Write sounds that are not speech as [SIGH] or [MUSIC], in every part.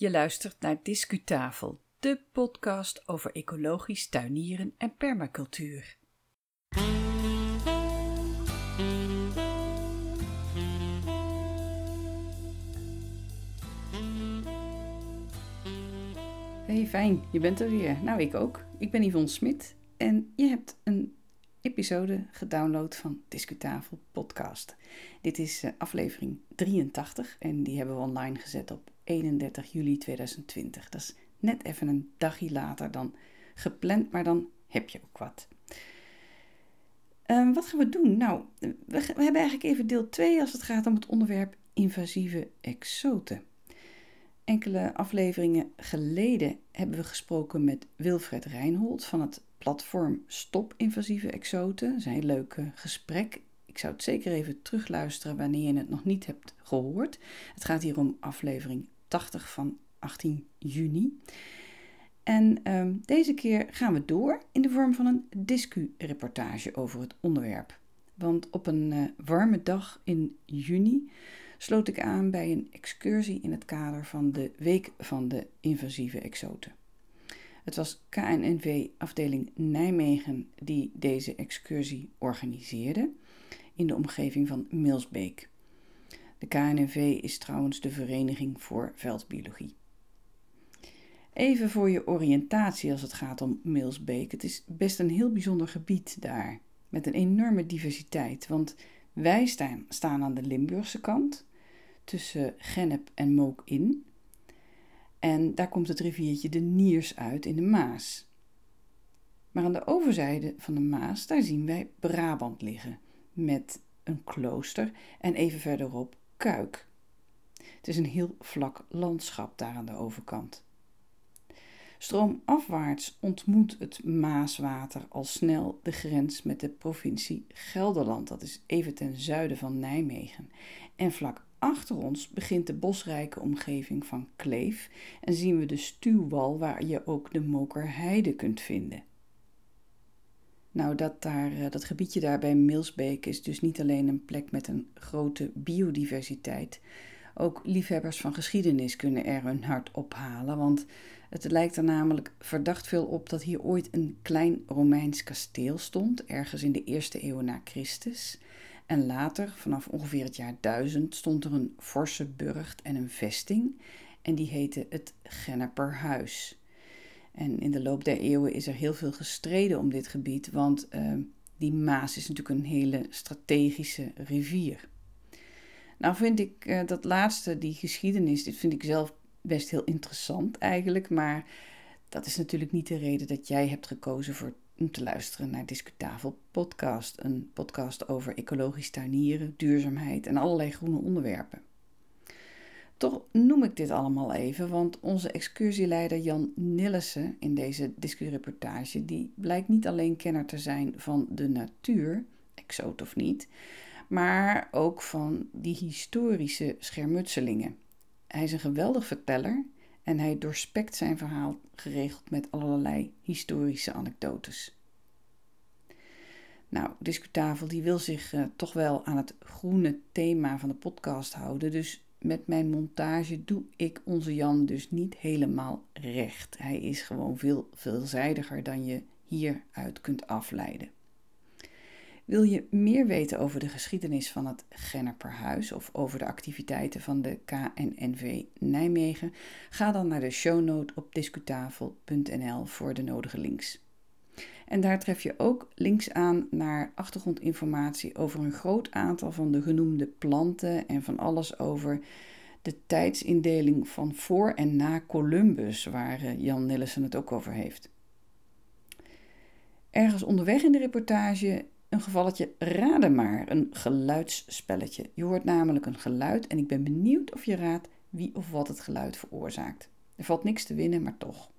Je luistert naar Discutafel, de podcast over ecologisch tuinieren en permacultuur. Hey, fijn, je bent er weer. Nou, ik ook. Ik ben Yvonne Smit en je hebt een episode gedownload van Discutafel podcast. Dit is uh, aflevering 83 en die hebben we online gezet op 31 juli 2020. Dat is net even een dagje later dan gepland, maar dan heb je ook wat. Um, wat gaan we doen? Nou, we, hebben eigenlijk even deel 2 als het gaat om het onderwerp invasieve exoten. Enkele afleveringen geleden hebben we gesproken met Wilfred Reinhold van het platform Stop Invasieve Exoten. Dat is een leuk eh, gesprek. Zou het zeker even terugluisteren wanneer je het nog niet hebt gehoord. Het gaat hier om aflevering 80 van 18 juni. En um, deze keer gaan we door in de vorm van een discu-reportage over het onderwerp. Want op een uh, warme dag in juni sloot ik aan bij een excursie in het kader van de Week van de Invasieve Exoten. Het was KNNV afdeling Nijmegen die deze excursie organiseerde in de omgeving van Milsbeek. De KNNV is trouwens de Vereniging voor Veldbiologie. Even voor je oriëntatie als het gaat om Milsbeek. Het is best een heel bijzonder gebied daar, met een enorme diversiteit. Want wij staan, staan aan de Limburgse kant, tussen Gennep en Mook in. En daar komt het riviertje de Niers uit in de Maas. Maar aan de overzijde van de Maas, daar zien wij Brabant liggen, met een klooster en even verderop Kuik. Het is een heel vlak landschap daar aan de overkant. Stroomafwaarts ontmoet het Maaswater al snel de grens met de provincie Gelderland. Dat is even ten zuiden van Nijmegen. En vlak achter ons begint de bosrijke omgeving van Kleef en zien we de stuwwal waar je ook de Mokerheide kunt vinden. Nou, dat, daar, eh, dat gebiedje daar bij Milsbeek is dus niet alleen een plek met een grote biodiversiteit. Ook liefhebbers van geschiedenis kunnen er hun hart ophalen, want het lijkt er namelijk verdacht veel op dat hier ooit een klein Romeins kasteel stond, ergens in de eerste eeuw na Christus. En later, vanaf ongeveer het jaar 1000, stond er een forse burcht en een vesting. En die heette het Genneperhuis. En in de loop der eeuwen is er heel veel gestreden om dit gebied, want uh, die Maas is natuurlijk een hele strategische rivier. Nou vind ik uh, dat laatste, die geschiedenis, dit vind ik zelf best heel interessant eigenlijk, maar dat is natuurlijk niet de reden dat jij hebt gekozen voor om te luisteren naar Discutafel Podcast. Een podcast over ecologisch tuinieren, duurzaamheid en allerlei groene onderwerpen. Toch noem ik dit allemaal even, want onze excursieleider Jan Nillessen in deze discureportage, die blijkt niet alleen kenner te zijn van de natuur, exoot of niet, maar ook van die historische schermutselingen. Hij is een geweldig verteller en hij doorspekt zijn verhaal geregeld met allerlei historische anekdotes. Nou, Discutafel die wil zich uh, toch wel aan het groene thema van de podcast houden, dus met mijn montage doe ik onze Jan dus niet helemaal recht. Hij is gewoon veel veelzijdiger dan je hieruit kunt afleiden. Wil je meer weten over de geschiedenis van het Genneperhuis of over de activiteiten van de KNNV Nijmegen? Ga dan naar de shownote op discutafel.nl voor de nodige links. En daar tref je ook links aan naar achtergrondinformatie over een groot aantal van de genoemde planten en van alles over de tijdsindeling van voor en na Columbus, waar eh, Jan Nillissen het ook over heeft. Ergens onderweg in de reportage een gevalletje raden maar, een geluidsspelletje. Je hoort namelijk een geluid en ik ben benieuwd of je raadt wie of wat het geluid veroorzaakt. Er valt niks te winnen, maar toch.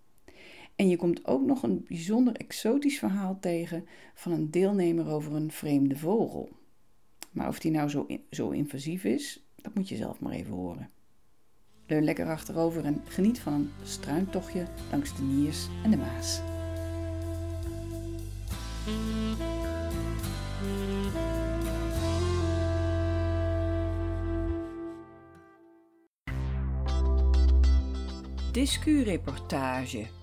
En je komt ook nog een bijzonder exotisch verhaal tegen van een deelnemer over een vreemde vogel. Maar of die nou zo, zo invasief is, dat moet je zelf maar even horen. Leun lekker achterover en geniet van een struintochtje langs de Niers en de Maas. Discureportage.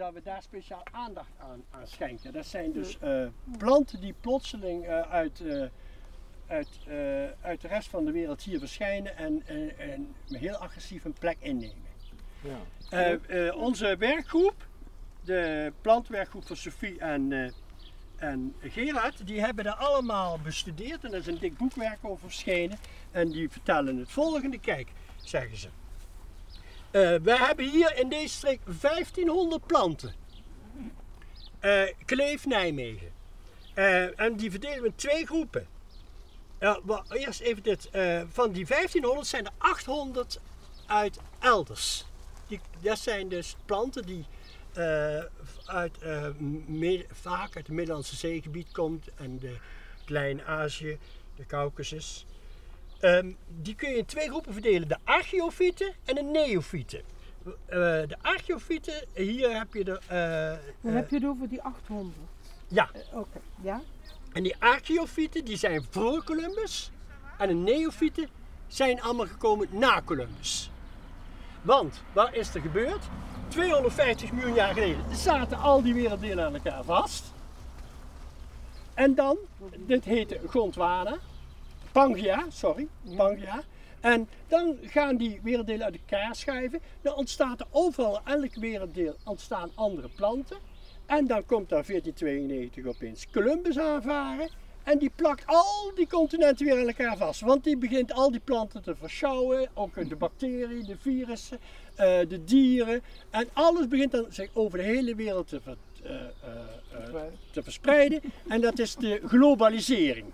Dat we daar speciaal aandacht aan, aan schenken. Dat zijn dus eh, planten die plotseling eh, uit, eh, uit, uit de rest van de wereld hier verschijnen en, en, en heel agressief een plek innemen. Ja. Onze werkgroep, de plantwerkgroep van Sophie en, en Gerard, die hebben dat allemaal bestudeerd en er is een dik boekwerk over verschenen. En die vertellen het volgende. Kijk, zeggen ze. Eh, we hebben hier in deze streek 1500 planten. Eh, Kleef Nijmegen. Eh, en die verdelen we in twee groepen. Eerst even dit. van die 1500 zijn er 800 uit elders. Die, dat zijn dus planten die uit, vaak uit het Middellandse zeegebied komt en de Klein-Azië, de Caucasus. Ehm, die kun je in twee groepen verdelen: de archeofieten en de neofieten. Eh, de archeofieten, hier heb je de. eh, Dan eh, heb je het over die 800. ja, Eh, Oké, ja? en die archeofieten die zijn voor Columbus. En de neofieten zijn allemaal gekomen na Columbus. Want, wat is er gebeurd? 250 miljoen jaar geleden zaten al die werelddelen aan elkaar vast. En dan, dit heette Gondwana, Pangaea, sorry, Pangaea. En dan gaan die werelddelen uit elkaar schuiven. Dan ontstaat er overal, elk werelddeel, ontstaan andere planten. En dan komt daar 1492 opeens Columbus aanvaren. En die plakt al die continenten weer aan elkaar vast. Want die begint al die planten te verschouwen. Ook de bacteriën, de virussen, eh, de dieren. En alles begint dan zich over de hele wereld te, ver- eh, eh, te verspreiden. En dat is de globalisering.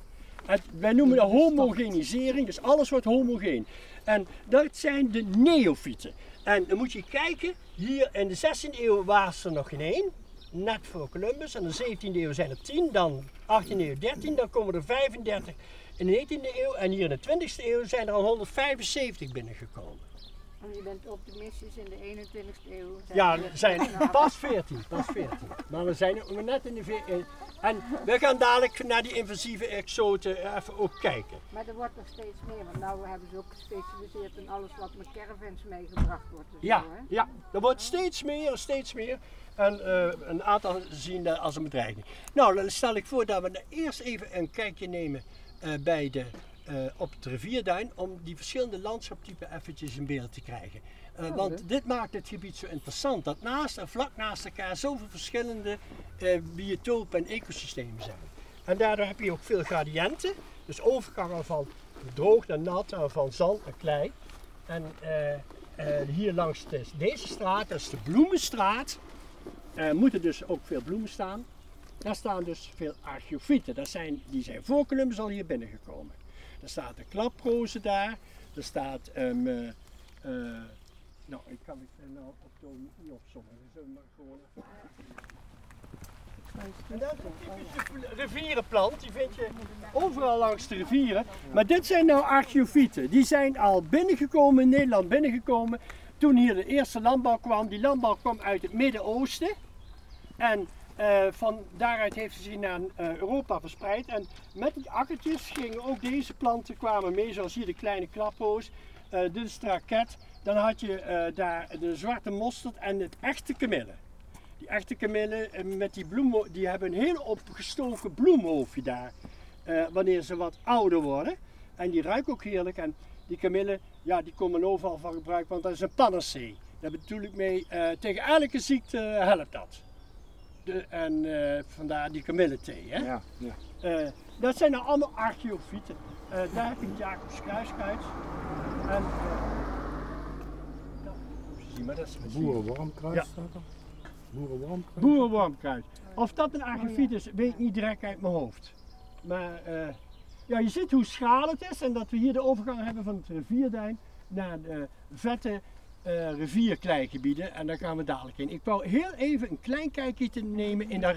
Het, wij noemen dat homogenisering, dus alles wordt homogeen. En dat zijn de neofieten. En dan moet je kijken, hier in de 16e eeuw was er nog geen één, net voor Columbus. En in de 17e eeuw zijn er 10, dan 18e eeuw 13, dan komen er 35 in de 19e eeuw. En hier in de 20e eeuw zijn er al 175 binnengekomen. En je bent optimistisch in de 21ste eeuw. zijn Ja, er zijn [LAUGHS] pas 14, pas 14. Maar we zijn ook net in de... En we gaan dadelijk naar die invasieve exoten even ook kijken. Maar er wordt er steeds meer, want nou hebben ze ook gespecialiseerd in alles wat met caravans meegebracht wordt. en Ja, zo, hè? ja, er wordt steeds meer, steeds meer. En eh, een aantal zien dat als een bedreiging. Nou, dan stel ik voor dat we eerst even een kijkje nemen eh, bij de, eh, op het rivierduin. Om die verschillende landschaptypen eventjes in beeld te krijgen. Eh, want dit maakt het gebied zo interessant. Dat naast en vlak naast elkaar zoveel verschillende eh, biotopen en ecosystemen zijn. En daardoor heb je ook veel gradiënten. Dus overgangen van droog naar nat en van zand naar klei. En eh, hier langs de- deze straat, dat is de Bloemenstraat, moeten dus ook veel bloemen staan. Daar staan dus veel archeofieten. Dat zijn, die zijn voor Columbus al hier binnengekomen. Er staat een klaproze daar. Er staat, ehm, eh, eh, nou ik kan het nou op de niet opzommen. Maar gewoon En dat is een typische rivierenplant, die vind je overal langs de rivieren. Maar dit zijn nou archeofieten. Die zijn al binnengekomen in Nederland, binnengekomen toen hier de eerste landbouw kwam. Die landbouw kwam uit het Midden-Oosten. En eh, van daaruit heeft ze zich naar eh, Europa verspreid. En met die akkertjes gingen ook deze planten kwamen mee, zoals hier de kleine klaphoos. Dit is de raket. Dan had je eh, daar de zwarte mosterd en het echte kamille. Die echte kamille eh, met die bloemen, die hebben een heel opgestoken bloemhoofdje daar. eh, wanneer ze wat ouder worden. En die ruiken ook heerlijk. En die kamille, ja, die komen overal van gebruik, want dat is een panacee. Daar bedoel ik mee, tegen elke ziekte helpt dat. De, en vandaar die kamillethee. Hè? Ja, ja. Dat zijn nou allemaal archeofieten. Eh, daar heb ik Jacobs kruiskruid. En, eh, zie maar, dat is Ja. staat er. Of dat een archeofiet is, weet ik niet direct uit mijn hoofd. Maar eh, ja, je ziet hoe schaal het is en dat we hier de overgang hebben van het rivierduin naar de vette eh, rivierkleigebieden en daar gaan we dadelijk in. Ik wou heel even een klein kijkje te nemen in dat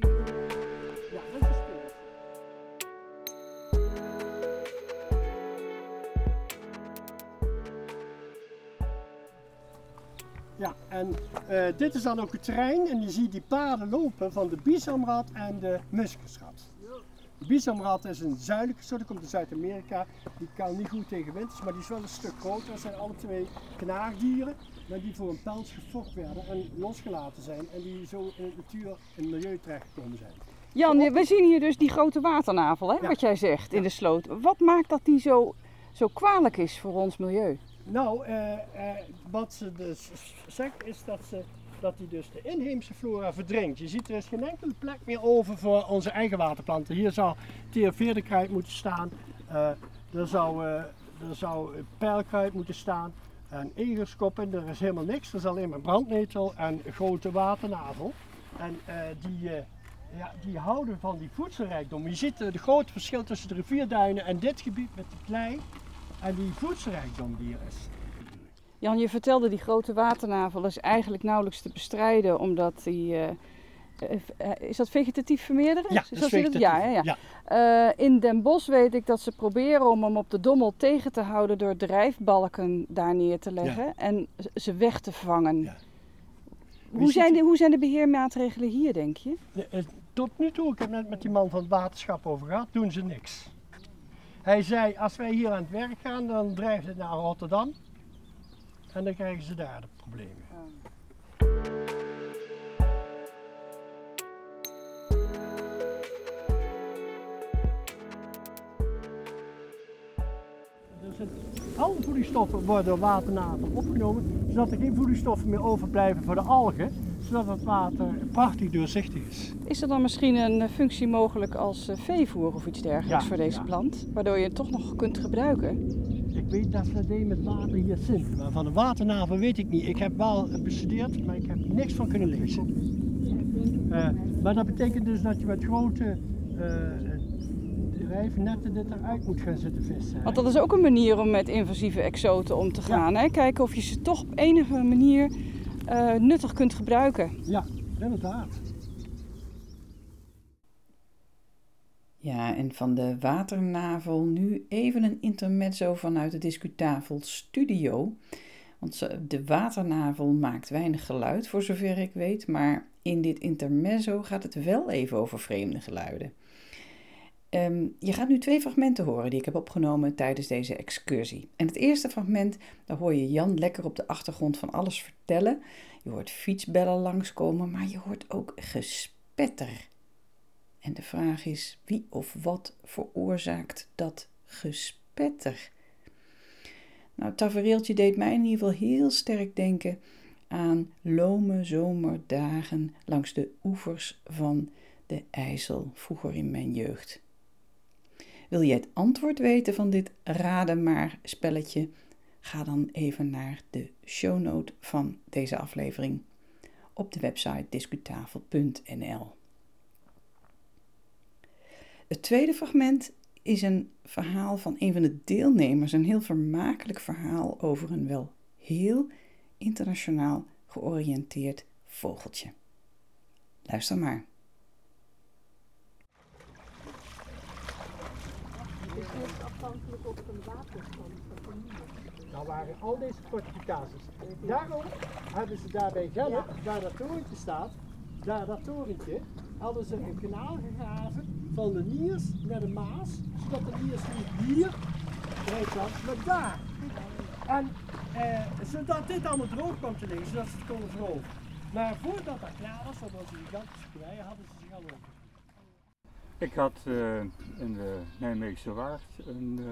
Dat Ja, en eh, dit is dan ook het terrein en je ziet die paden lopen van de bisamrat en de muskusrat. De bisamrat is een zuidelijke soort, die komt uit Zuid-Amerika. Die kan niet goed tegen winters, maar die is wel een stuk groter. Dat zijn alle twee knaagdieren, maar die voor een pels gefokt werden en losgelaten zijn. En die zo in het natuur en het milieu terechtgekomen zijn. Jan, we zien hier dus die grote waternavel, hè, Ja. wat jij zegt, in de sloot. Wat maakt dat die zo, zo kwalijk is voor ons milieu? Nou, eh, eh, wat ze dus zegt is dat, ze, dat die dus de inheemse flora verdrinkt. Je ziet er is geen enkele plek meer over voor onze eigen waterplanten. Hier zou theoveerdekruid moeten staan, eh, er zou, er zou pijlkruid moeten staan en egerskoppen. Er is helemaal niks, er is alleen maar brandnetel en grote waternavel. En die, ja, die houden van die voedselrijkdom. Je ziet het grote verschil tussen de rivierduinen en dit gebied met die klei en die voedselrijkdom die er is. Jan, je vertelde die grote waternavel is eigenlijk nauwelijks te bestrijden, omdat die... eh, eh, eh, is dat vegetatief vermeerderen? Ja, Is dat Ja, ja, ja. ja. In Den Bosch weet ik dat ze proberen om hem op de dommel tegen te houden door drijfbalken daar neer te leggen en ze weg te vangen. Ja. Hoe, zijn de, hoe zijn de beheermaatregelen hier, denk je? Tot nu toe, ik heb net met die man van het waterschap over gehad, doen ze niks. Hij zei, als wij hier aan het werk gaan, dan drijft het naar Rotterdam. En dan krijgen ze daar de problemen. Zit- Alle voedingsstoffen worden door waternavel opgenomen, zodat er geen voedingsstoffen meer overblijven voor de algen, zodat het water prachtig doorzichtig is. Is er dan misschien een eh, functie mogelijk als eh, veevoer of iets dergelijks Ja, voor deze ja. plant, waardoor je het toch nog kunt gebruiken? Ik weet dat ze deden met water hier zin, maar van de waternavel weet ik niet. Ik heb wel bestudeerd, maar ik heb niks van kunnen lezen. Eh, maar dat betekent dus dat je met grote drijfnetten dit eruit moet gaan zitten vissen. Want dat is ook een manier om met invasieve exoten om te gaan. Hè? Kijken of je ze toch op enige manier eh, nuttig kunt gebruiken. Ja, inderdaad. Ja, en van de waternavel nu even een intermezzo vanuit de Discutafel studio. Want de waternavel maakt weinig geluid, voor zover ik weet. Maar in dit intermezzo gaat het wel even over vreemde geluiden. Ehm, je gaat nu twee fragmenten horen die ik heb opgenomen tijdens deze excursie. En het eerste fragment, daar hoor je Jan lekker op de achtergrond van alles vertellen. Je hoort fietsbellen langskomen, maar je hoort ook gespetter. En de vraag is, wie of wat veroorzaakt dat gespetter? Nou, het tafereeltje deed mij in ieder geval heel sterk denken aan lome zomerdagen langs de oevers van de IJssel, vroeger in mijn jeugd. Wil je het antwoord weten van dit raden maar spelletje? Ga dan even naar de shownote van deze aflevering op de website discutafel.nl. Het tweede fragment is een verhaal van een van de deelnemers, een heel vermakelijk verhaal over een wel heel internationaal georiënteerd vogeltje. Luister maar. Nou waren al deze fortificaties. Daarom hebben ze daar bij Gennep, waar dat torentje staat, daar dat torentje, hadden ze een kanaal gegraven van de Niers naar de Maas, zodat de Niers niet hier breed was, maar daar. En eh, zodat dit allemaal droog kwam te liggen, zodat ze het konden veroveren. Maar voordat dat klaar was, dat was een gigantische klei, hadden ze zich al over. Ik had eh, in de Nijmeegse Waard een uh,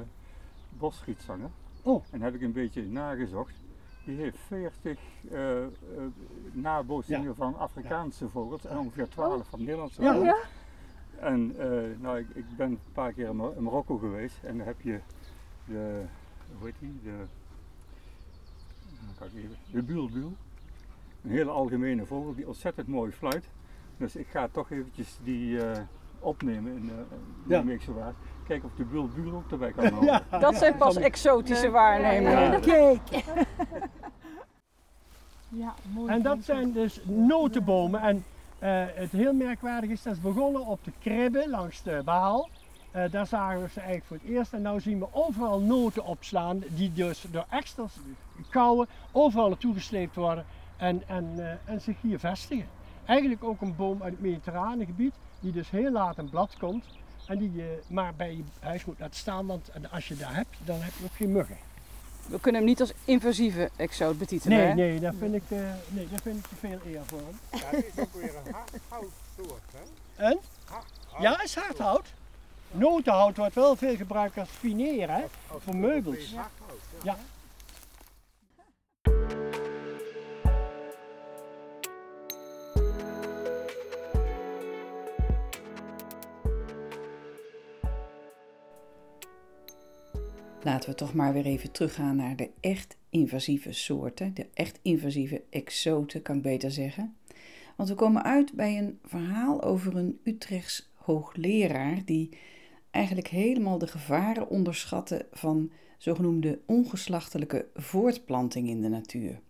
bosgietzanger. Oh. En heb ik een beetje nagezocht. Die heeft 40 uh, uh, nabootsingen Ja. van Afrikaanse vogels en ongeveer 12 van Nederlandse Ja. vogels. En uh, nou, ik, ik, ben een paar keer in, Mar in Marokko geweest en dan heb je de, hoe heet die, de, even, de bulbul. Een hele algemene vogel die ontzettend mooi fluit. Dus ik ga toch eventjes die uh, opnemen in de Ja. Nijmeegse Waard. Kijken of de bulbuul ook erbij kan houden. [LAUGHS] Dat zijn pas exotische waarnemingen. Ja. Kijk. [LAUGHS] ja, mooi. En dat zijn dus notenbomen. En eh, het heel merkwaardig is, dat is begonnen op de kribben langs de Baal. Eh, daar zagen we ze eigenlijk voor het eerst. En nu zien we overal noten opslaan, die dus door extra kouwen overal naartoe gesleept worden en, en, eh, en zich hier vestigen. Eigenlijk ook een boom uit het mediterrane gebied, die dus heel laat een blad komt. En die je maar bij je huis moet laten staan, want als je dat hebt, dan heb je ook geen muggen. We kunnen hem niet als invasieve exoot betitelen. Nee, hè? nee, dat vind ik, eh, nee, dat vind ik te veel eer voor hem. Ja, het is ook weer een houtsoort, hè? En? Ja, is hardhout. Notenhout wordt wel veel gebruikt als fineer, hè? Voor meubels. Ja. Laten we toch maar weer even teruggaan naar de echt invasieve soorten, de echt invasieve exoten, kan ik beter zeggen. Want we komen uit bij een verhaal over een Utrechts hoogleraar die eigenlijk helemaal de gevaren onderschatte van zogenoemde ongeslachtelijke voortplanting in de natuur.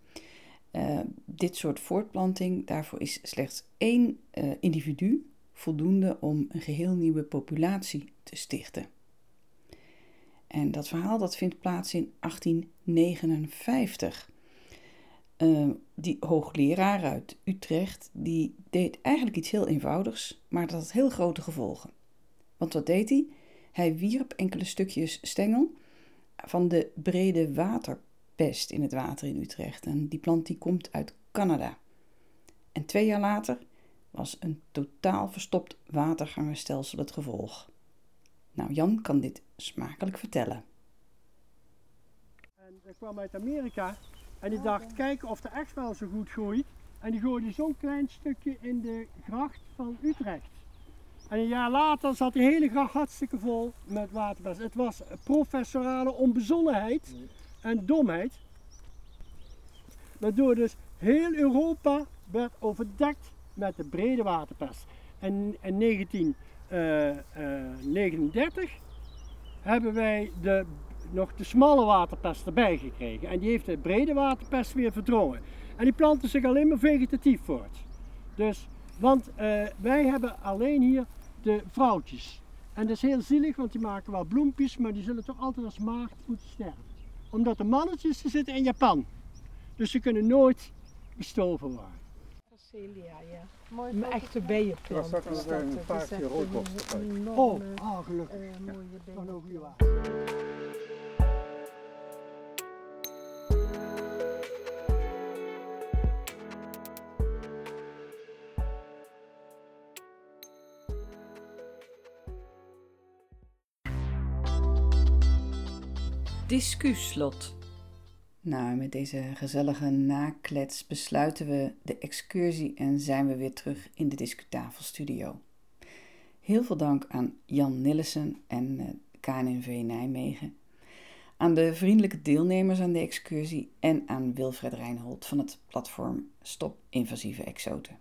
Eh, dit soort voortplanting, daarvoor is slechts één eh, individu voldoende om een geheel nieuwe populatie te stichten. En dat verhaal dat vindt plaats in 1859. Uh, die hoogleraar uit Utrecht, die deed eigenlijk iets heel eenvoudigs, maar dat had heel grote gevolgen. Want wat deed hij? Hij wierp enkele stukjes stengel van de brede waterpest in het water in Utrecht. En die plant die komt uit Canada. En twee jaar later was een totaal verstopt watergangenstelsel het gevolg. Nou, Jan kan dit smakelijk vertellen. En kwam uit Amerika. En die dacht, kijken of de echt wel zo goed groeit. En die gooide zo'n klein stukje in de gracht van Utrecht. En een jaar later zat die hele gracht hartstikke vol met waterpest. Het was professorale onbezonnenheid en domheid. Waardoor dus heel Europa werd overdekt met de brede waterpest. En in 1939 hebben wij de, nog de smalle waterpest erbij gekregen. En die heeft de brede waterpest weer verdrongen. En die planten zich alleen maar vegetatief voort. Dus, want eh, wij hebben alleen hier de vrouwtjes. En dat is heel zielig, want die maken wel bloempjes, maar die zullen toch altijd als maagd moeten sterven. Omdat de mannetjes zitten in Japan. Dus ze kunnen nooit bestoven worden. Celia, ja. Mooi Een echte bijenplant. Ja, straks is een dat. Het paardje echt roodborst enorme, Oh, ah, gelukkig. eh, mooie Dat is ook weer waar. Discuslot. Nou, met deze gezellige naklets besluiten we de excursie en zijn we weer terug in de Discutafelstudio. Heel veel dank aan Jan Nillissen en eh, KNNV Nijmegen, aan de vriendelijke deelnemers aan de excursie en aan Wilfred Reinhold van het platform Stop Invasieve Exoten.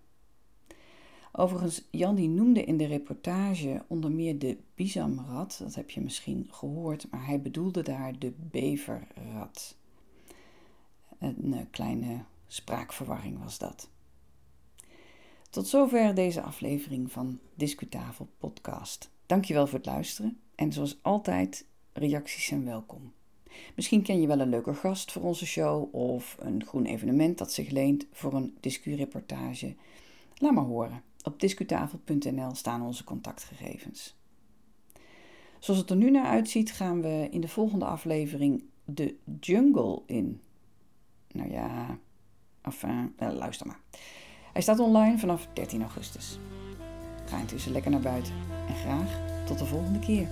Overigens, Jan die noemde in de reportage onder meer de bisamrat, dat heb je misschien gehoord, maar hij bedoelde daar de beverrat. Een eh, kleine spraakverwarring was dat. Tot zover deze aflevering van Discutafel Podcast. Dankjewel voor het luisteren en zoals altijd, reacties zijn welkom. Misschien ken je wel een leuke gast voor onze show of een groen evenement dat zich leent voor een discureportage. Laat maar horen. Op discutafel.nl staan onze contactgegevens. Zoals het er nu naar uitziet, gaan we in de volgende aflevering de jungle in. Nou ja, enfin, eh, luister maar. Hij staat online vanaf 13 augustus. Ga intussen lekker naar buiten en graag tot de volgende keer.